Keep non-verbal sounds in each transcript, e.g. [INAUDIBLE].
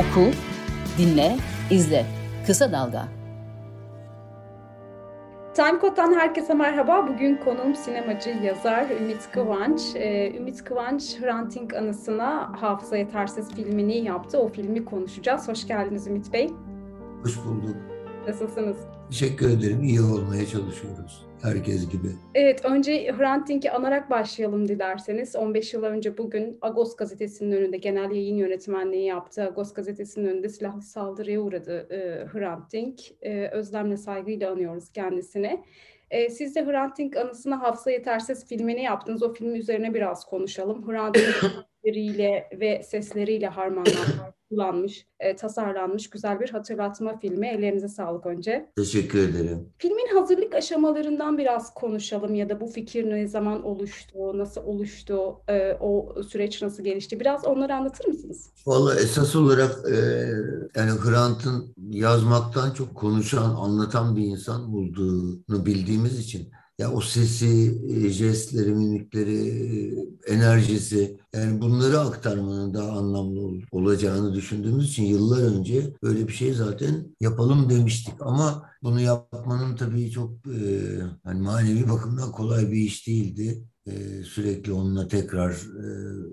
Oku, dinle, izle. Kısa Dalga. Timecode'dan herkese merhaba. Bugün konuğum sinemacı, yazar Ümit Kıvanç. Ee, Ümit Kıvanç, Hrant Dink anısına Hafıza Yetersiz filmini yaptı. O filmi konuşacağız. Hoş geldiniz Ümit Bey. Hoş bulduk. Nasılsınız? Teşekkür ederim. İyi olmaya çalışıyoruz. Herkes gibi. Evet, önce Hrant Dink'i anarak başlayalım dilerseniz. 15 yıl önce bugün Agos gazetesinin önünde genel yayın yönetmenliği yaptı. Agos gazetesinin önünde silahlı saldırıya uğradı e, Hrant Dink. E, özlemle saygıyla anıyoruz kendisini. E, siz de Hrant Dink anısına Hafıza Yetersiz filmini yaptınız. O film üzerine biraz konuşalım. Hrant Dink ve sesleriyle harmanlanmış [CLEARS THROAT] e, tasarlanmış güzel bir hatırlatma filmi. Ellerinize sağlık önce. Teşekkür ederim. Filmin hazırlık aşamalarından biraz konuşalım ya da bu fikir ne zaman oluştu, nasıl oluştu, e, o süreç nasıl gelişti? Biraz onları anlatır mısınız? Valla esas olarak e, yani Hrant'ın yazmaktan çok konuşan, anlatan bir insan olduğunu bildiğimiz için ya o sesi, e, jestleri, mimikleri, e, enerjisi yani bunları aktarmanın daha anlamlı olacağını düşündüğümüz için yıllar önce böyle bir şey zaten yapalım demiştik. Ama bunu yapmanın tabii çok e, yani manevi bakımdan kolay bir iş değildi. E, sürekli onunla tekrar e,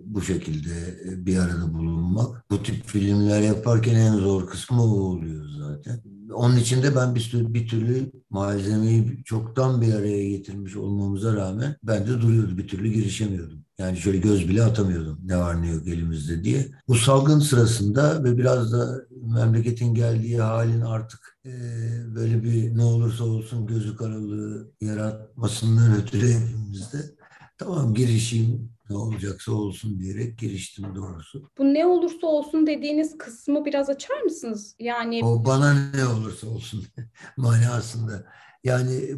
bu şekilde e, bir arada bulunmak. Bu tip filmler yaparken en zor kısmı o oluyor zaten. Onun için de ben bir, bir türlü malzemeyi çoktan bir araya getirmiş olmamıza rağmen ben de duruyordu. Bir türlü girişemiyordum. Yani şöyle göz bile atamıyordum ne var ne yok elimizde diye. Bu salgın sırasında ve biraz da memleketin geldiği halin artık e, böyle bir ne olursa olsun gözü karalığı yaratmasından ötürü hepimizde tamam girişeyim ne olacaksa olsun diyerek giriştim doğrusu. Bu ne olursa olsun dediğiniz kısmı biraz açar mısınız? Yani o bana ne olursa olsun [LAUGHS] manasında. Yani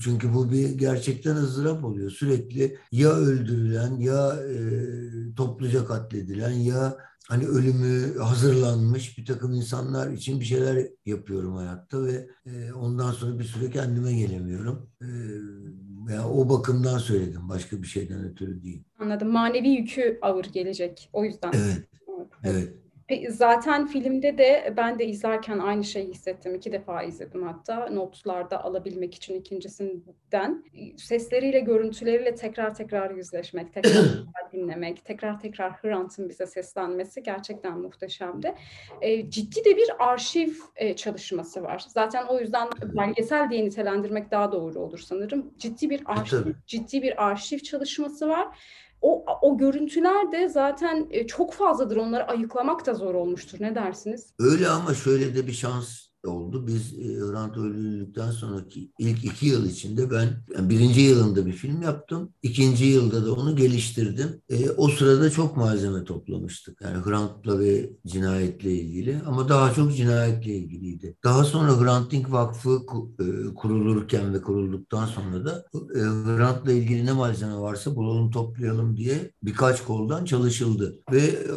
çünkü bu bir gerçekten ızdırap oluyor. Sürekli ya öldürülen ya e, topluca katledilen ya hani ölümü hazırlanmış bir takım insanlar için bir şeyler yapıyorum hayatta ve e, ondan sonra bir süre kendime gelemiyorum. E, yani o bakımdan söyledim başka bir şeyden ötürü değil. Anladım. Manevi yükü ağır gelecek o yüzden. Evet. Evet. Zaten filmde de ben de izlerken aynı şeyi hissettim. İki defa izledim hatta notlarda alabilmek için ikincisinden. Sesleriyle, görüntüleriyle tekrar tekrar yüzleşmek, tekrar [CLEARS THROAT] tekrar dinlemek, tekrar tekrar Hrant'ın bize seslenmesi gerçekten muhteşemdi. E, ciddi de bir arşiv e, çalışması var. Zaten o yüzden belgesel diye nitelendirmek daha doğru olur sanırım. Ciddi bir arşiv, ciddi bir arşiv çalışması var o, o görüntüler de zaten e, çok fazladır. Onları ayıklamak da zor olmuştur. Ne dersiniz? Öyle ama şöyle de bir şans oldu. Biz e, Hrant öldürüldükten sonraki ilk iki yıl içinde ben yani birinci yılında bir film yaptım. İkinci yılda da onu geliştirdim. E, o sırada çok malzeme toplamıştık. Yani Hrant'la ve cinayetle ilgili ama daha çok cinayetle ilgiliydi. Daha sonra Hrant Dink Vakfı e, kurulurken ve kurulduktan sonra da e, Hrant'la ilgili ne malzeme varsa bulalım toplayalım diye birkaç koldan çalışıldı. Ve e,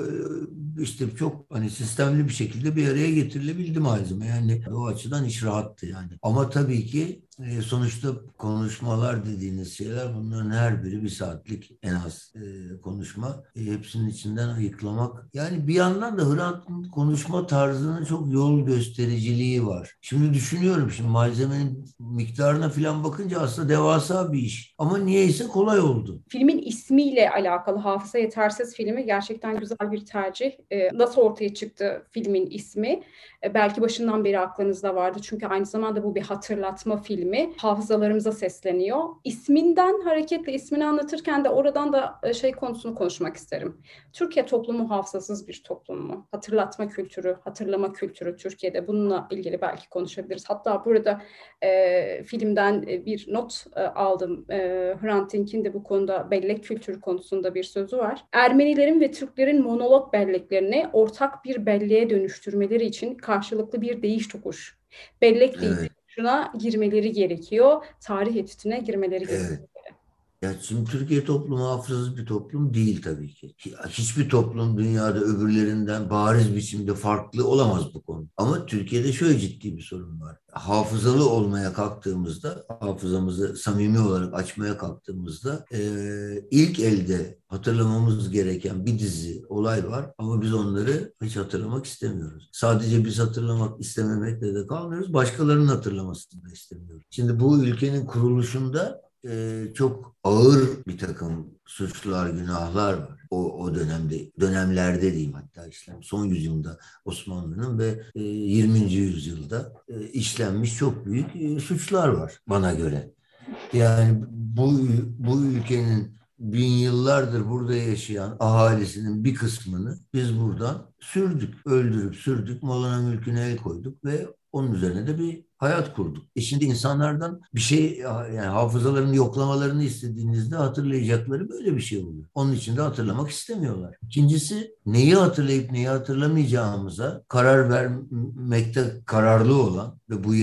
işte çok hani sistemli bir şekilde bir araya getirilebildi malzeme. Yani o açıdan iş rahattı yani. Ama tabii ki e, sonuçta konuşmalar dediğiniz şeyler bunların her biri bir saatlik en az e, konuşma. E, hepsinin içinden ayıklamak. Yani bir yandan da Hrant'ın konuşma tarzının çok yol göstericiliği var. Şimdi düşünüyorum şimdi malzemenin miktarına falan bakınca aslında devasa bir iş. Ama niyeyse kolay oldu. Filmin ismiyle alakalı Hafıza Yetersiz filmi gerçekten güzel bir tercih. Nasıl ortaya çıktı filmin ismi? Belki başından beri aklınızda vardı. Çünkü aynı zamanda bu bir hatırlatma filmi filmi hafızalarımıza sesleniyor. İsminden hareketle ismini anlatırken de oradan da e, şey konusunu konuşmak isterim. Türkiye toplumu hafızasız bir toplum mu? Hatırlatma kültürü, hatırlama kültürü Türkiye'de bununla ilgili belki konuşabiliriz. Hatta burada e, filmden e, bir not e, aldım. E, Hrant Dink'in de bu konuda bellek kültürü konusunda bir sözü var. Ermenilerin ve Türklerin monolog belleklerini ortak bir belleğe dönüştürmeleri için karşılıklı bir değiş tokuş. Bellek evet şuna girmeleri gerekiyor. Tarih etütüne girmeleri gerekiyor. Evet. Ya şimdi Türkiye toplumu hafızasız bir toplum değil tabii ki. Hiçbir toplum dünyada öbürlerinden bariz biçimde farklı olamaz bu konu. Ama Türkiye'de şöyle ciddi bir sorun var. Hafızalı olmaya kalktığımızda, hafızamızı samimi olarak açmaya kalktığımızda e, ilk elde hatırlamamız gereken bir dizi olay var ama biz onları hiç hatırlamak istemiyoruz. Sadece biz hatırlamak istememekle de kalmıyoruz. Başkalarının hatırlamasını da istemiyoruz. Şimdi bu ülkenin kuruluşunda e, çok ağır bir takım suçlar, günahlar var. O, o dönemde, dönemlerde diyeyim hatta işlem. Son yüzyılda Osmanlı'nın ve e, 20. yüzyılda e, işlenmiş çok büyük e, suçlar var bana göre. Yani bu, bu ülkenin bin yıllardır burada yaşayan ahalisinin bir kısmını biz buradan sürdük, öldürüp sürdük, malına mülküne el koyduk ve onun üzerine de bir hayat kurduk. E şimdi insanlardan bir şey yani hafızalarını yoklamalarını istediğinizde hatırlayacakları böyle bir şey oluyor. Onun için de hatırlamak istemiyorlar. İkincisi neyi hatırlayıp neyi hatırlamayacağımıza karar vermekte kararlı olan ve bu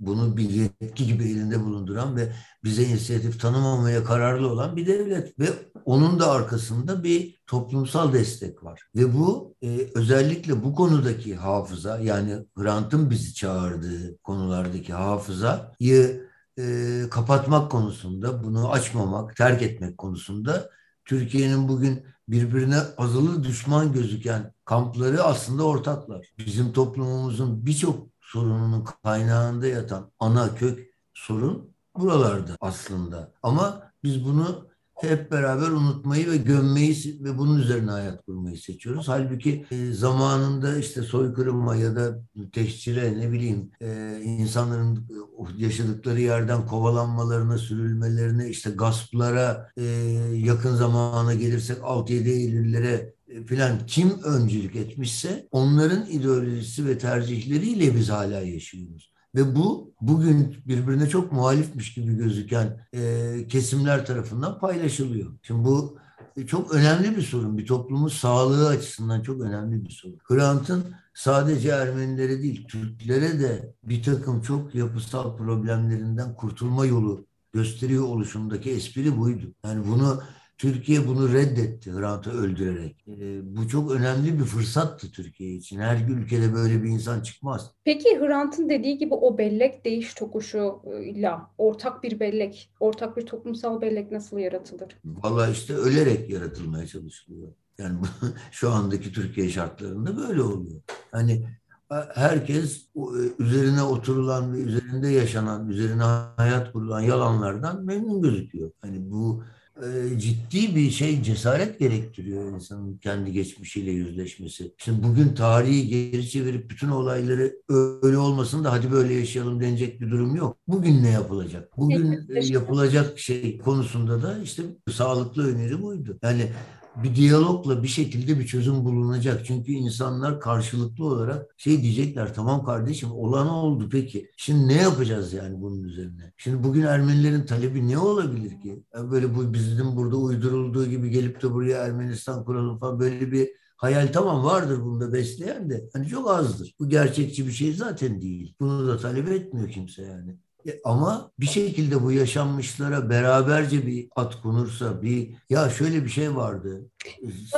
bunu bir yetki gibi elinde bulunduran ve bize inisiyatif tanımamaya kararlı olan bir devlet ve onun da arkasında bir toplumsal destek var. Ve bu e, özellikle bu konudaki hafıza yani Grant'ın bizi çağırdığı konulardaki hafızayı e, kapatmak konusunda, bunu açmamak, terk etmek konusunda Türkiye'nin bugün birbirine azılı düşman gözüken kampları aslında ortaklar. Bizim toplumumuzun birçok sorununun kaynağında yatan ana kök sorun buralarda aslında. Ama biz bunu hep beraber unutmayı ve gömmeyi ve bunun üzerine hayat kurmayı seçiyoruz. Halbuki e, zamanında işte soykırıma ya da tehcire ne bileyim e, insanların yaşadıkları yerden kovalanmalarına, sürülmelerine, işte gasplara e, yakın zamana gelirsek 6-7 Eylül'lere e, filan kim öncülük etmişse onların ideolojisi ve tercihleriyle biz hala yaşıyoruz. Ve bu bugün birbirine çok muhalifmiş gibi gözüken e, kesimler tarafından paylaşılıyor. Şimdi bu çok önemli bir sorun. Bir toplumun sağlığı açısından çok önemli bir sorun. Hrant'ın sadece Ermenilere değil, Türklere de bir takım çok yapısal problemlerinden kurtulma yolu gösteriyor oluşumdaki espri buydu. Yani bunu Türkiye bunu reddetti Hrant'ı öldürerek. E, bu çok önemli bir fırsattı Türkiye için. Her ülkede böyle bir insan çıkmaz. Peki Hrant'ın dediği gibi o bellek değiş tokuşuyla ortak bir bellek, ortak bir toplumsal bellek nasıl yaratılır? Valla işte ölerek yaratılmaya çalışılıyor. Yani [LAUGHS] şu andaki Türkiye şartlarında böyle oluyor. Hani herkes e, üzerine oturulan ve üzerinde yaşanan, üzerine hayat kurulan yalanlardan memnun gözüküyor. Hani bu e, ciddi bir şey cesaret gerektiriyor insanın kendi geçmişiyle yüzleşmesi. Şimdi bugün tarihi geri çevirip bütün olayları öyle olmasın da hadi böyle yaşayalım denecek bir durum yok. Bugün ne yapılacak? Bugün yapılacak şey konusunda da işte sağlıklı öneri buydu. Yani bir diyalogla bir şekilde bir çözüm bulunacak. Çünkü insanlar karşılıklı olarak şey diyecekler tamam kardeşim olan oldu peki. Şimdi ne yapacağız yani bunun üzerine? Şimdi bugün Ermenilerin talebi ne olabilir ki? Yani böyle bu bizim burada uydurulduğu gibi gelip de buraya Ermenistan kuralım falan böyle bir hayal tamam vardır bunda besleyen de hani çok azdır. Bu gerçekçi bir şey zaten değil. Bunu da talep etmiyor kimse yani. E, ama bir şekilde bu yaşanmışlara beraberce bir at konursa bir ya şöyle bir şey vardı.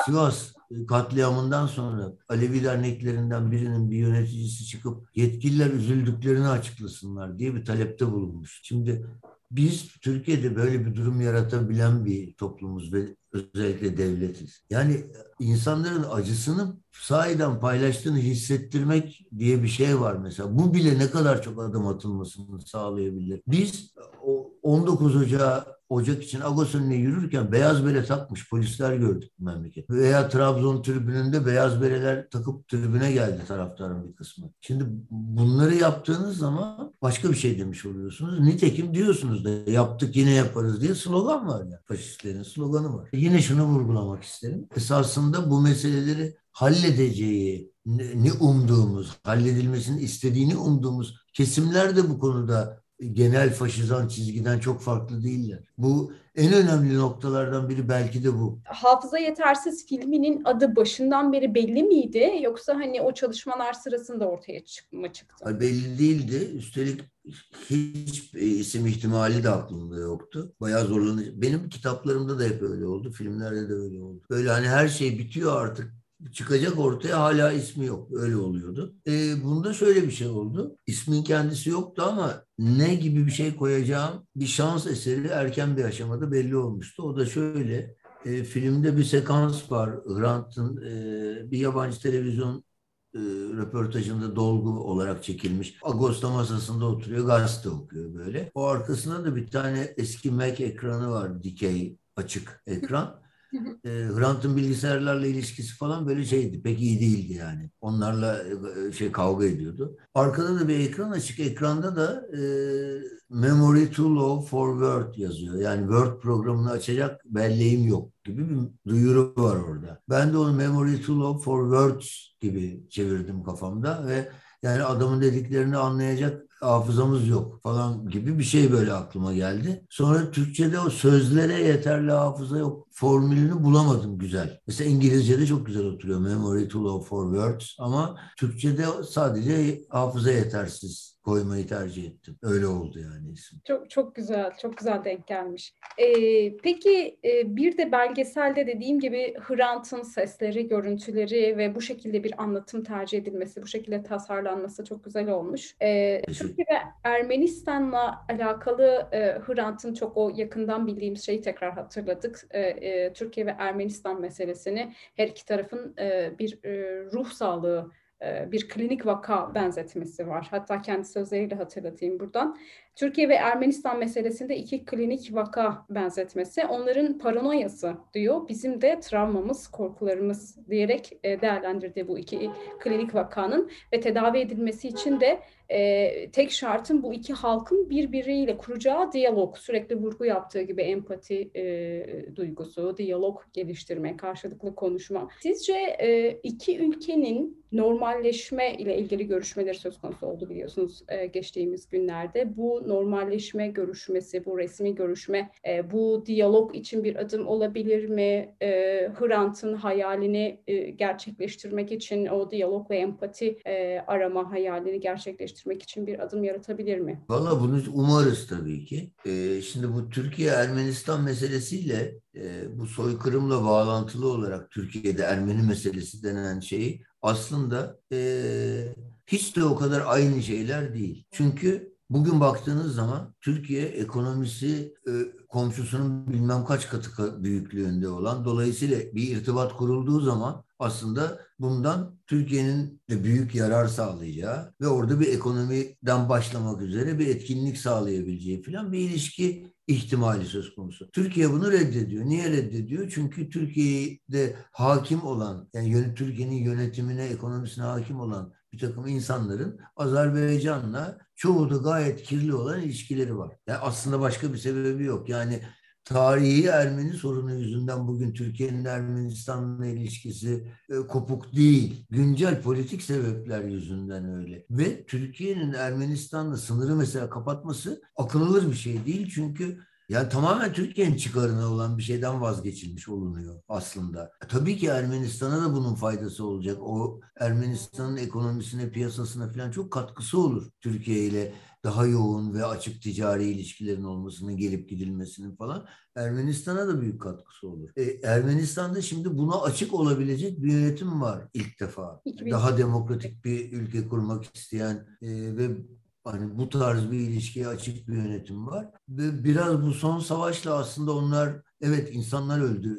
Sivas katliamından sonra Alevi derneklerinden birinin bir yöneticisi çıkıp yetkililer üzüldüklerini açıklasınlar diye bir talepte bulunmuş. Şimdi biz Türkiye'de böyle bir durum yaratabilen bir toplumuz ve özellikle devletiz. Yani insanların acısını sahiden paylaştığını hissettirmek diye bir şey var mesela. Bu bile ne kadar çok adım atılmasını sağlayabilir. Biz 19 Ocağı Ocak için Agos önüne yürürken beyaz bere takmış polisler gördük memleket. Veya Trabzon tribününde beyaz bereler takıp tribüne geldi taraftarın bir kısmı. Şimdi bunları yaptığınız zaman başka bir şey demiş oluyorsunuz. Nitekim diyorsunuz da yaptık yine yaparız diye slogan var ya. Faşistlerin sloganı var. Yine şunu vurgulamak isterim. Esasında bu meseleleri halledeceği ne umduğumuz, halledilmesini istediğini umduğumuz kesimler de bu konuda genel faşizan çizgiden çok farklı değiller. Bu en önemli noktalardan biri belki de bu. Hafıza Yetersiz filminin adı başından beri belli miydi? Yoksa hani o çalışmalar sırasında ortaya çıkma çıktı? Belli değildi. Üstelik hiç isim ihtimali de aklımda yoktu. Bayağı zorlanıcı. Benim kitaplarımda da hep öyle oldu. Filmlerde de öyle oldu. Böyle hani her şey bitiyor artık çıkacak ortaya hala ismi yok. Öyle oluyordu. E, bunda şöyle bir şey oldu. İsmin kendisi yoktu ama ne gibi bir şey koyacağım bir şans eseri erken bir aşamada belli olmuştu. O da şöyle E, filmde bir sekans var. Hrant'ın e, bir yabancı televizyon e, röportajında dolgu olarak çekilmiş. Agosta masasında oturuyor, gazete okuyor böyle. O arkasında da bir tane eski Mac ekranı var, dikey açık ekran e, Hrant'ın bilgisayarlarla ilişkisi falan böyle şeydi. Pek iyi değildi yani. Onlarla e, şey kavga ediyordu. Arkada da bir ekran açık. Ekranda da e, Memory Too Low for Word yazıyor. Yani Word programını açacak belleğim yok gibi bir duyuru var orada. Ben de onu Memory Too Low for Words gibi çevirdim kafamda ve yani adamın dediklerini anlayacak hafızamız yok falan gibi bir şey böyle aklıma geldi. Sonra Türkçe'de o sözlere yeterli hafıza yok formülünü bulamadım güzel. Mesela İngilizce'de çok güzel oturuyor. Memory to low for words ama Türkçe'de sadece hafıza yetersiz koymayı tercih ettim. Öyle oldu yani isim. Çok çok güzel, çok güzel denk gelmiş. Ee, peki e, bir de belgeselde dediğim gibi Hrant'ın sesleri, görüntüleri ve bu şekilde bir anlatım tercih edilmesi, bu şekilde tasarlanması çok güzel olmuş. Ee, Türkiye ve Ermenistan'la alakalı e, Hrant'ın çok o yakından bildiğimiz şeyi tekrar hatırladık. E, e, Türkiye ve Ermenistan meselesini her iki tarafın e, bir e, ruh sağlığı e, bir klinik vaka benzetmesi var. Hatta kendi sözleriyle hatırlatayım buradan. Türkiye ve Ermenistan meselesinde iki klinik vaka benzetmesi. Onların paranoyası diyor. Bizim de travmamız, korkularımız diyerek e, değerlendirdi bu iki klinik vakanın ve tedavi edilmesi için de e, tek şartın bu iki halkın birbiriyle kuracağı diyalog, sürekli vurgu yaptığı gibi empati e, duygusu, diyalog geliştirme, karşılıklı konuşma. Sizce e, iki ülkenin normalleşme ile ilgili görüşmeleri söz konusu oldu biliyorsunuz e, geçtiğimiz günlerde. Bu normalleşme görüşmesi, bu resmi görüşme, e, bu diyalog için bir adım olabilir mi? E, Hrant'ın hayalini e, gerçekleştirmek için o diyalog ve empati e, arama hayalini gerçekleştirmek için bir adım yaratabilir mi? Valla bunu umarız tabii ki. E, şimdi bu Türkiye-Ermenistan meselesiyle e, bu soykırımla bağlantılı olarak Türkiye'de Ermeni meselesi denen şeyi aslında e, hiç de o kadar aynı şeyler değil. Çünkü Bugün baktığınız zaman Türkiye ekonomisi e, komşusunun bilmem kaç katı büyüklüğünde olan dolayısıyla bir irtibat kurulduğu zaman aslında bundan Türkiye'nin de büyük yarar sağlayacağı ve orada bir ekonomiden başlamak üzere bir etkinlik sağlayabileceği falan bir ilişki ihtimali söz konusu. Türkiye bunu reddediyor. Niye reddediyor? Çünkü Türkiye'de hakim olan, yani Türkiye'nin yönetimine, ekonomisine hakim olan bir takım insanların Azerbaycan'la çoğu da gayet kirli olan ilişkileri var. Yani aslında başka bir sebebi yok. Yani tarihi Ermeni sorunu yüzünden bugün Türkiye'nin Ermenistan'la ilişkisi e, kopuk değil. Güncel politik sebepler yüzünden öyle. Ve Türkiye'nin Ermenistan'la sınırı mesela kapatması akıllı bir şey değil. Çünkü yani tamamen Türkiye'nin çıkarına olan bir şeyden vazgeçilmiş olunuyor aslında. E, tabii ki Ermenistan'a da bunun faydası olacak. O Ermenistan'ın ekonomisine, piyasasına falan çok katkısı olur Türkiye ile daha yoğun ve açık ticari ilişkilerin olmasının, gelip gidilmesinin falan Ermenistan'a da büyük katkısı olur. E, Ermenistan'da şimdi buna açık olabilecek bir yönetim var ilk defa. Daha demokratik bir ülke kurmak isteyen e, ve hani bu tarz bir ilişkiye açık bir yönetim var. Ve biraz bu son savaşla aslında onlar evet insanlar öldü.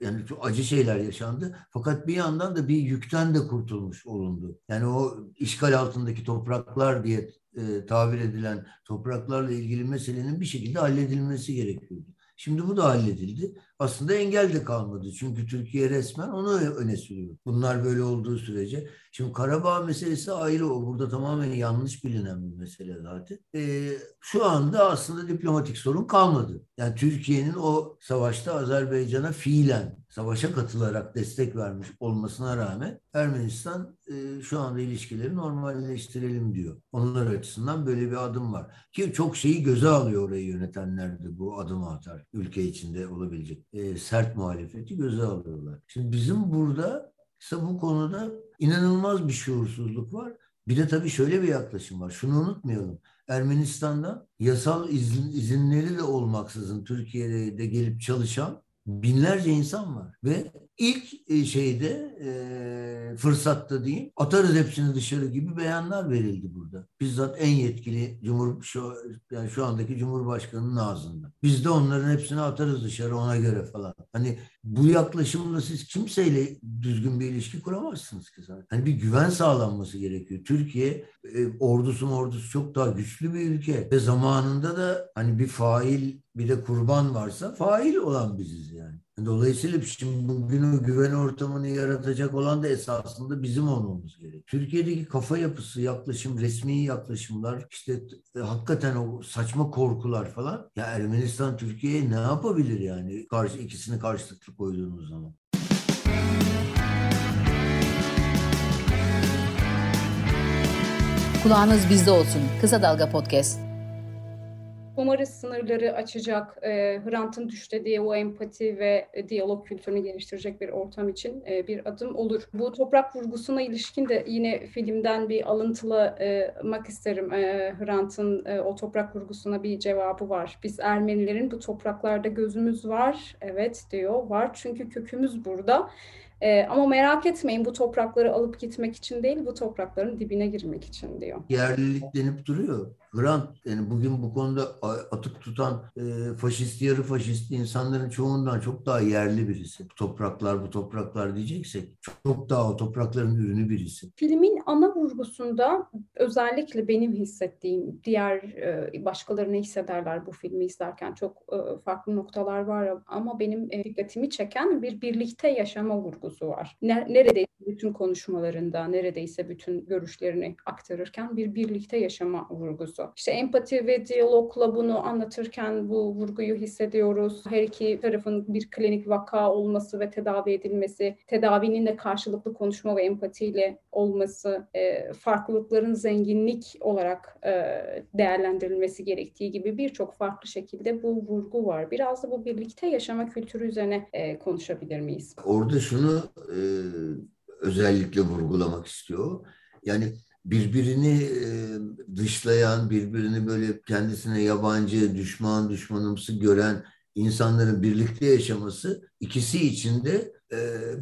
E, yani çok acı şeyler yaşandı. Fakat bir yandan da bir yükten de kurtulmuş olundu. Yani o işgal altındaki topraklar diye e, tabir edilen topraklarla ilgili meselenin bir şekilde halledilmesi gerekiyordu. Şimdi bu da halledildi. Aslında engel de kalmadı. Çünkü Türkiye resmen onu öne sürüyor. Bunlar böyle olduğu sürece. Şimdi Karabağ meselesi ayrı o. Burada tamamen yanlış bilinen bir mesele zaten. Ee, şu anda aslında diplomatik sorun kalmadı. Yani Türkiye'nin o savaşta Azerbaycan'a fiilen savaşa katılarak destek vermiş olmasına rağmen Ermenistan e, şu anda ilişkileri normalleştirelim diyor. Onlar açısından böyle bir adım var. Ki çok şeyi göze alıyor orayı yönetenler de bu adımı atar. Ülke içinde olabilecek e, sert muhalefeti göze alıyorlar. Şimdi bizim burada ise bu konuda inanılmaz bir şuursuzluk var. Bir de tabii şöyle bir yaklaşım var. Şunu unutmayalım. Ermenistan'da yasal izin, izinleri de olmaksızın Türkiye'de de gelip çalışan binlerce insan var ve ilk e, şeyde e, fırsatta diyeyim atarız hepsini dışarı gibi beyanlar verildi burada. Bizzat en yetkili cumhur şu yani şu andaki cumhurbaşkanının ağzında. Biz de onların hepsini atarız dışarı ona göre falan. Hani bu yaklaşımla siz kimseyle düzgün bir ilişki kuramazsınız ki zaten. Hani bir güven sağlanması gerekiyor. Türkiye e, ordusu ordusu çok daha güçlü bir ülke ve zamanında da hani bir fail bir de kurban varsa fail olan biziz yani. Dolayısıyla şimdi bugün o güven ortamını yaratacak olan da esasında bizim olmamız gerek. Türkiye'deki kafa yapısı, yaklaşım, resmi yaklaşımlar, işte e, hakikaten o saçma korkular falan. Ya Ermenistan Türkiye'ye ne yapabilir yani? Karşı ikisini karşılıklı koyduğunuz zaman. Kulağınız bizde olsun. Kısa Dalga Podcast. Umarız sınırları açacak, e, Hrant'ın düşlediği o empati ve e, diyalog kültürünü geliştirecek bir ortam için e, bir adım olur. Bu toprak vurgusuna ilişkin de yine filmden bir alıntılamak isterim. E, Hrant'ın e, o toprak vurgusuna bir cevabı var. Biz Ermenilerin bu topraklarda gözümüz var, evet diyor, var çünkü kökümüz burada. E, ama merak etmeyin bu toprakları alıp gitmek için değil, bu toprakların dibine girmek için diyor. Yerlilik denip duruyor. Grant yani bugün bu konuda atıp tutan e, faşist yarı faşist insanların çoğundan çok daha yerli birisi. Bu topraklar bu topraklar diyeceksek çok daha o toprakların ürünü birisi. Filmin ana vurgusunda özellikle benim hissettiğim diğer e, başkaları ne hissederler bu filmi izlerken çok e, farklı noktalar var ama benim e, dikkatimi çeken bir birlikte yaşama vurgusu var. Neredeyse bütün konuşmalarında neredeyse bütün görüşlerini aktarırken bir birlikte yaşama vurgusu. İşte empati ve diyalogla bunu anlatırken bu vurguyu hissediyoruz. Her iki tarafın bir klinik vaka olması ve tedavi edilmesi, tedavinin de karşılıklı konuşma ve empatiyle olması, e, farklılıkların zenginlik olarak e, değerlendirilmesi gerektiği gibi birçok farklı şekilde bu vurgu var. Biraz da bu birlikte yaşama kültürü üzerine e, konuşabilir miyiz? Orada şunu e, özellikle vurgulamak istiyor. Yani birbirini dışlayan, birbirini böyle kendisine yabancı, düşman, düşmanımsı gören insanların birlikte yaşaması ikisi için de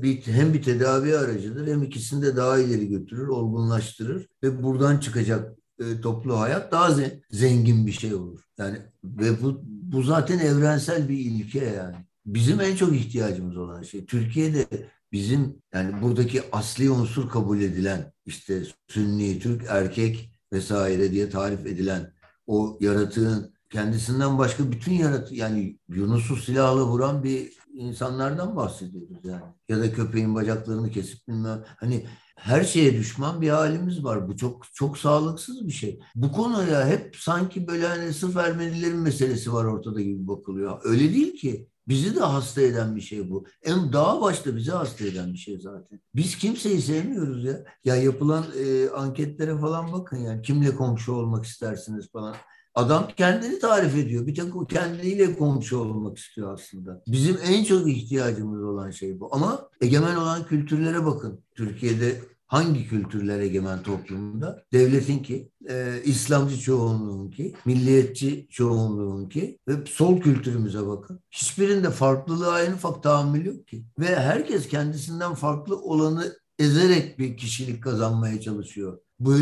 bir, hem bir tedavi aracıdır hem ikisini de daha ileri götürür, olgunlaştırır ve buradan çıkacak toplu hayat daha zengin bir şey olur. Yani ve bu, bu zaten evrensel bir ilke yani. Bizim en çok ihtiyacımız olan şey. Türkiye'de bizim yani buradaki asli unsur kabul edilen işte Sünni, Türk erkek vesaire diye tarif edilen o yaratığın kendisinden başka bütün yaratı yani Yunus'u silahla vuran bir insanlardan bahsediyoruz yani. Ya da köpeğin bacaklarını kesip bilmem hani her şeye düşman bir halimiz var. Bu çok çok sağlıksız bir şey. Bu konuya hep sanki böyle hani sırf Ermenilerin meselesi var ortada gibi bakılıyor. Öyle değil ki. Bizi de hasta eden bir şey bu. En daha başta bizi hasta eden bir şey zaten. Biz kimseyi sevmiyoruz ya. Ya yapılan e, anketlere falan bakın yani kimle komşu olmak istersiniz falan. Adam kendini tarif ediyor. Bir tek o kendiyle komşu olmak istiyor aslında. Bizim en çok ihtiyacımız olan şey bu. Ama egemen olan kültürlere bakın. Türkiye'de hangi kültürler egemen toplumda? Devletin ki, e, İslamcı çoğunluğun ki, milliyetçi çoğunluğun ki ve sol kültürümüze bakın. Hiçbirinde farklılığa en ufak tahammül yok ki. Ve herkes kendisinden farklı olanı ezerek bir kişilik kazanmaya çalışıyor. Bu,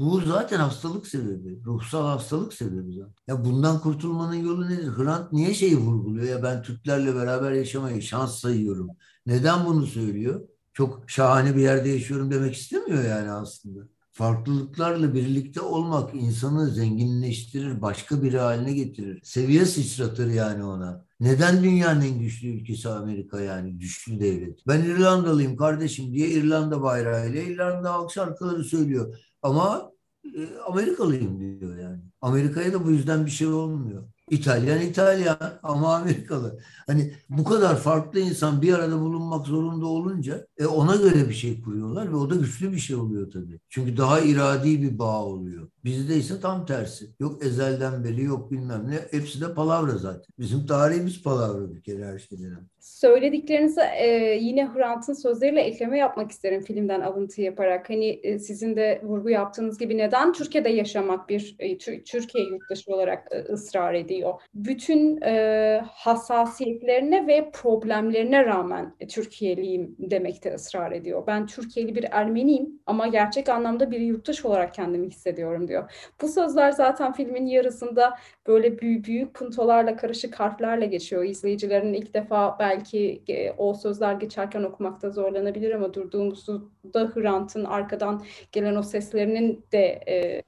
bu zaten hastalık sebebi. Ruhsal hastalık sebebi zaten. Ya bundan kurtulmanın yolu nedir? Hrant niye şeyi vurguluyor? Ya ben Türklerle beraber yaşamayı şans sayıyorum. Neden bunu söylüyor? çok şahane bir yerde yaşıyorum demek istemiyor yani aslında. Farklılıklarla birlikte olmak insanı zenginleştirir, başka biri haline getirir. Seviye sıçratır yani ona. Neden dünyanın en güçlü ülkesi Amerika yani güçlü devlet? Ben İrlandalıyım kardeşim diye İrlanda bayrağıyla İrlanda halk şarkıları söylüyor. Ama e, Amerikalıyım diyor yani. Amerika'ya da bu yüzden bir şey olmuyor. İtalyan İtalyan ama Amerikalı. Hani bu kadar farklı insan bir arada bulunmak zorunda olunca e, ona göre bir şey kuruyorlar ve o da güçlü bir şey oluyor tabii. Çünkü daha iradi bir bağ oluyor. Bizde ise tam tersi. Yok ezelden beri yok bilmem ne. Hepsi de palavra zaten. Bizim tarihimiz palavra bir kere her şeyden. Söylediklerinize e, yine Hrant'ın sözleriyle ekleme yapmak isterim filmden alıntı yaparak. Hani e, sizin de vurgu yaptığınız gibi neden Türkiye'de yaşamak bir e, Türkiye yurttaşı olarak e, ısrar ediyor? Bütün e, hassasiyetlerine ve problemlerine rağmen e, Türkiye'liyim demekte ısrar ediyor. Ben Türkiye'li bir Ermeniyim ama gerçek anlamda bir yurttaş olarak kendimi hissediyorum diyor. Bu sözler zaten filmin yarısında böyle büyük, büyük puntolarla karışık harflerle geçiyor. İzleyicilerin ilk defa belki e, o sözler geçerken okumakta zorlanabilir ama durduğumuzda Hrant'ın arkadan gelen o seslerinin de e,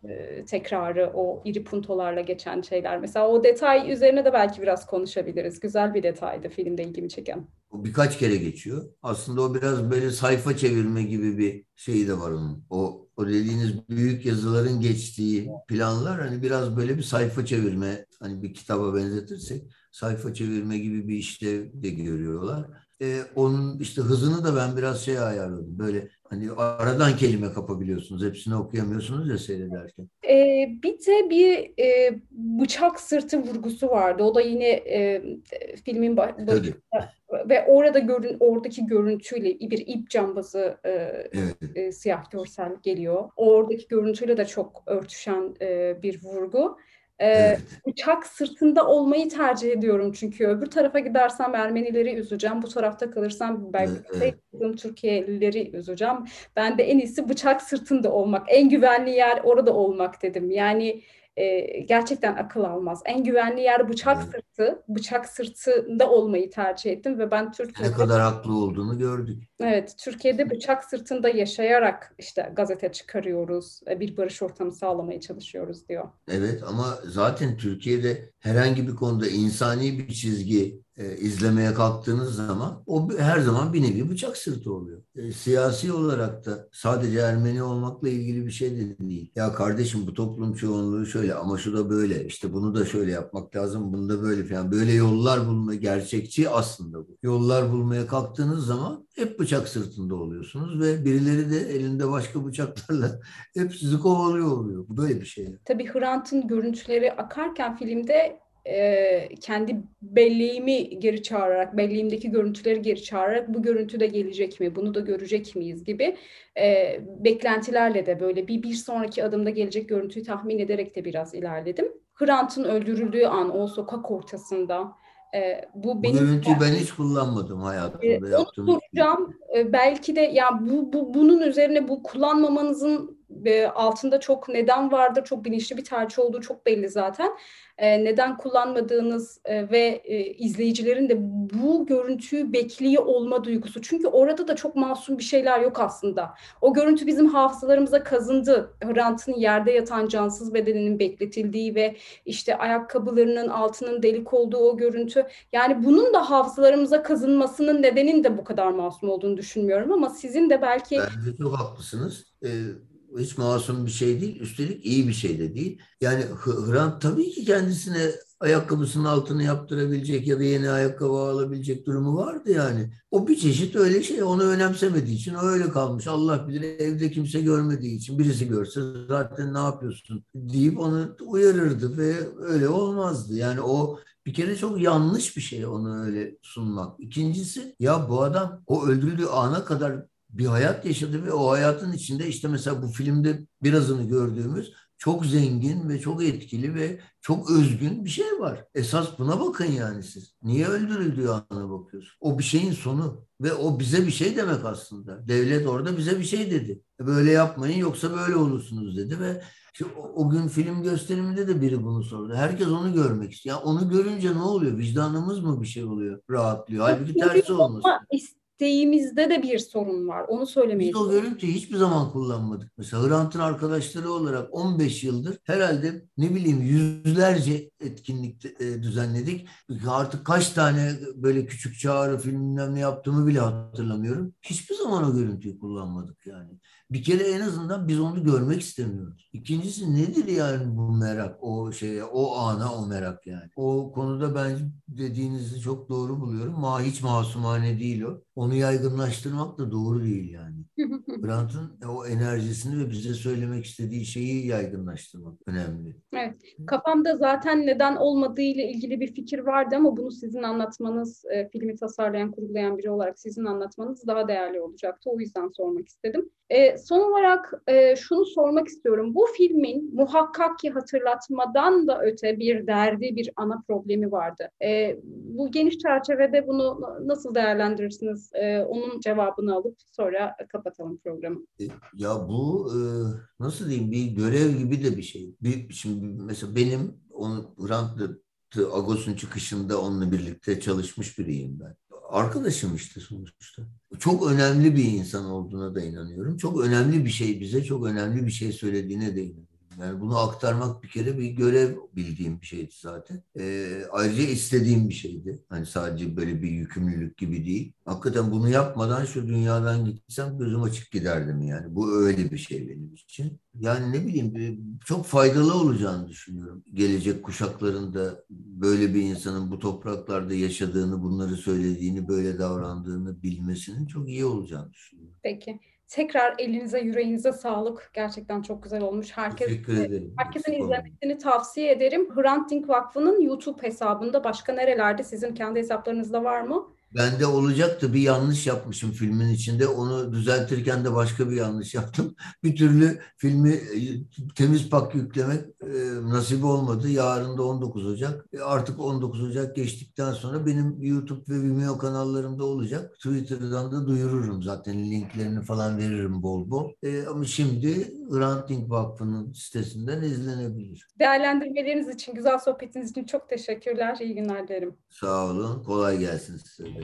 tekrarı, o iri puntolarla geçen şeyler. Mesela o detay üzerine de belki biraz konuşabiliriz. Güzel bir detaydı filmde ilgimi çeken. Birkaç kere geçiyor. Aslında o biraz böyle sayfa çevirme gibi bir şeyi de var onun. O, o dediğiniz büyük yazıların geçtiği planlar hani biraz böyle bir sayfa çevirme hani bir kitaba benzetirsek sayfa çevirme gibi bir işte de görüyorlar. Ee, onun işte hızını da ben biraz şey ayarladım. Böyle hani aradan kelime kapabiliyorsunuz. Hepsini okuyamıyorsunuz ya seyrederken. Ee, bir de bir e, bıçak sırtı vurgusu vardı. O da yine e, filmin başında ve orada görün oradaki görüntüyle bir ip cambazı e, evet. e, siyah görsel geliyor. Oradaki görüntüyle de çok örtüşen e, bir vurgu. Ee. Uçak sırtında olmayı tercih ediyorum çünkü öbür tarafa gidersem Ermenileri üzeceğim. Bu tarafta kalırsam belki. Türkiye'lileri üzeceğim. Ben de en iyisi bıçak sırtında olmak. En güvenli yer orada olmak dedim. Yani e, gerçekten akıl almaz. En güvenli yer bıçak evet. sırtı. Bıçak sırtında olmayı tercih ettim ve ben Türkiye'de... Ne kadar haklı olduğunu gördük. Evet, Türkiye'de bıçak sırtında yaşayarak işte gazete çıkarıyoruz, e, bir barış ortamı sağlamaya çalışıyoruz diyor. Evet ama zaten Türkiye'de herhangi bir konuda insani bir çizgi e, izlemeye kalktığınız zaman o her zaman bir nevi bıçak sırtı oluyor. E, siyasi olarak da sadece Ermeni olmakla ilgili bir şey de değil. Ya kardeşim bu toplum çoğunluğu şöyle ama şu da böyle işte bunu da şöyle yapmak lazım bunu da böyle falan böyle yollar bulma gerçekçi aslında bu. Yollar bulmaya kalktığınız zaman hep bıçak sırtında oluyorsunuz ve birileri de elinde başka bıçaklarla [LAUGHS] hep sizi kovalıyor oluyor. Bu böyle bir şey. Tabii Hrant'ın görüntüleri akarken filmde e, kendi belleğimi geri çağırarak, belleğimdeki görüntüleri geri çağırarak bu görüntü de gelecek mi, bunu da görecek miyiz gibi e, beklentilerle de böyle bir bir sonraki adımda gelecek görüntüyü tahmin ederek de biraz ilerledim. Hrant'ın öldürüldüğü an o sokak ortasında e, bu benim bu görüntüyü ben hiç kullanmadım hayatımda. E, onu soracağım. E, belki de ya bu, bu bunun üzerine bu kullanmamanızın altında çok neden vardır. Çok bilinçli bir tercih olduğu çok belli zaten e, neden kullanmadığınız e, ve e, izleyicilerin de bu görüntüyü bekliyor olma duygusu. Çünkü orada da çok masum bir şeyler yok aslında. O görüntü bizim hafızalarımıza kazındı. Hrant'ın yerde yatan cansız bedeninin bekletildiği ve işte ayakkabılarının altının delik olduğu o görüntü. Yani bunun da hafızalarımıza kazınmasının nedenin de bu kadar masum olduğunu düşünmüyorum ama sizin de belki... Bence çok haklısınız. Ee, hiç masum bir şey değil. Üstelik iyi bir şey de değil. Yani Hrant tabii ki kendisine ayakkabısının altını yaptırabilecek ya da yeni ayakkabı alabilecek durumu vardı yani. O bir çeşit öyle şey. Onu önemsemediği için öyle kalmış. Allah bilir evde kimse görmediği için birisi görse zaten ne yapıyorsun deyip onu uyarırdı ve öyle olmazdı. Yani o bir kere çok yanlış bir şey onu öyle sunmak. İkincisi ya bu adam o öldürüldüğü ana kadar bir hayat yaşadı ve o hayatın içinde işte mesela bu filmde birazını gördüğümüz çok zengin ve çok etkili ve çok özgün bir şey var. Esas buna bakın yani siz. Niye öldürüldüğü ana bakıyorsun? O bir şeyin sonu ve o bize bir şey demek aslında. Devlet orada bize bir şey dedi. E, böyle yapmayın yoksa böyle olursunuz dedi ve işte o, o gün film gösteriminde de biri bunu sordu. Herkes onu görmek istiyor. Yani onu görünce ne oluyor? Vicdanımız mı bir şey oluyor? Rahatlıyor. Halbuki tersi olması isteğimizde de bir sorun var. Onu söylemeyi Biz o görüntüyü hiçbir zaman kullanmadık. Mesela Hrant'ın arkadaşları olarak 15 yıldır herhalde ne bileyim yüzlerce etkinlik e, düzenledik. Artık kaç tane böyle küçük çağrı filmler ne yaptığımı bile hatırlamıyorum. Hiçbir zaman o görüntüyü kullanmadık yani. Bir kere en azından biz onu görmek istemiyoruz. İkincisi nedir yani bu merak o şeye o ana o merak yani. O konuda ben dediğinizi çok doğru buluyorum. Ma hiç masumane değil o. onu yaygınlaştırmak da doğru değil yani. [LAUGHS] Grant'ın o enerjisini ve bize söylemek istediği şeyi yaygınlaştırmak önemli. Evet. Kafamda zaten neden olmadığı ile ilgili bir fikir vardı ama bunu sizin anlatmanız, e, filmi tasarlayan, kurgulayan biri olarak sizin anlatmanız daha değerli olacaktı. O yüzden sormak istedim. E, son olarak e, şunu sormak istiyorum. Bu filmin muhakkak ki hatırlatmadan da öte bir derdi, bir ana problemi vardı. E, bu geniş çerçevede bunu nasıl değerlendirirsiniz? E, onun cevabını alıp sonra kapatalım programı. E, ya bu e, nasıl diyeyim bir görev gibi de bir şey. Bir, şimdi mesela benim onu Hrant Agos'un çıkışında onunla birlikte çalışmış biriyim ben arkadaşım işte sonuçta. Çok önemli bir insan olduğuna da inanıyorum. Çok önemli bir şey bize çok önemli bir şey söylediğine de inanıyorum. Yani bunu aktarmak bir kere bir görev bildiğim bir şeydi zaten. Ee, ayrıca istediğim bir şeydi. Hani sadece böyle bir yükümlülük gibi değil. Hakikaten bunu yapmadan şu dünyadan gitsem gözüm açık giderdim yani. Bu öyle bir şey benim için. Yani ne bileyim çok faydalı olacağını düşünüyorum. Gelecek kuşaklarında böyle bir insanın bu topraklarda yaşadığını, bunları söylediğini, böyle davrandığını bilmesinin çok iyi olacağını düşünüyorum. Peki. Tekrar elinize, yüreğinize sağlık. Gerçekten çok güzel olmuş. Herkes. Herkesin izlemesini tavsiye ederim. Hrant Dink Vakfı'nın YouTube hesabında başka nerelerde sizin kendi hesaplarınızda var mı? Bende olacaktı bir yanlış yapmışım filmin içinde. Onu düzeltirken de başka bir yanlış yaptım. [LAUGHS] Bir türlü filmi e, temiz pak yüklemek e, nasip olmadı. Yarın da 19 Ocak. E, artık 19 Ocak geçtikten sonra benim YouTube ve Vimeo kanallarımda olacak. Twitter'dan da duyururum zaten. Linklerini falan veririm bol bol. Ama şimdi Hrant Dink Vakfı'nın sitesinden izlenebilir. Değerlendirmeleriniz için, güzel sohbetiniz için çok teşekkürler. İyi günler dilerim. Sağ olun. Kolay gelsin size.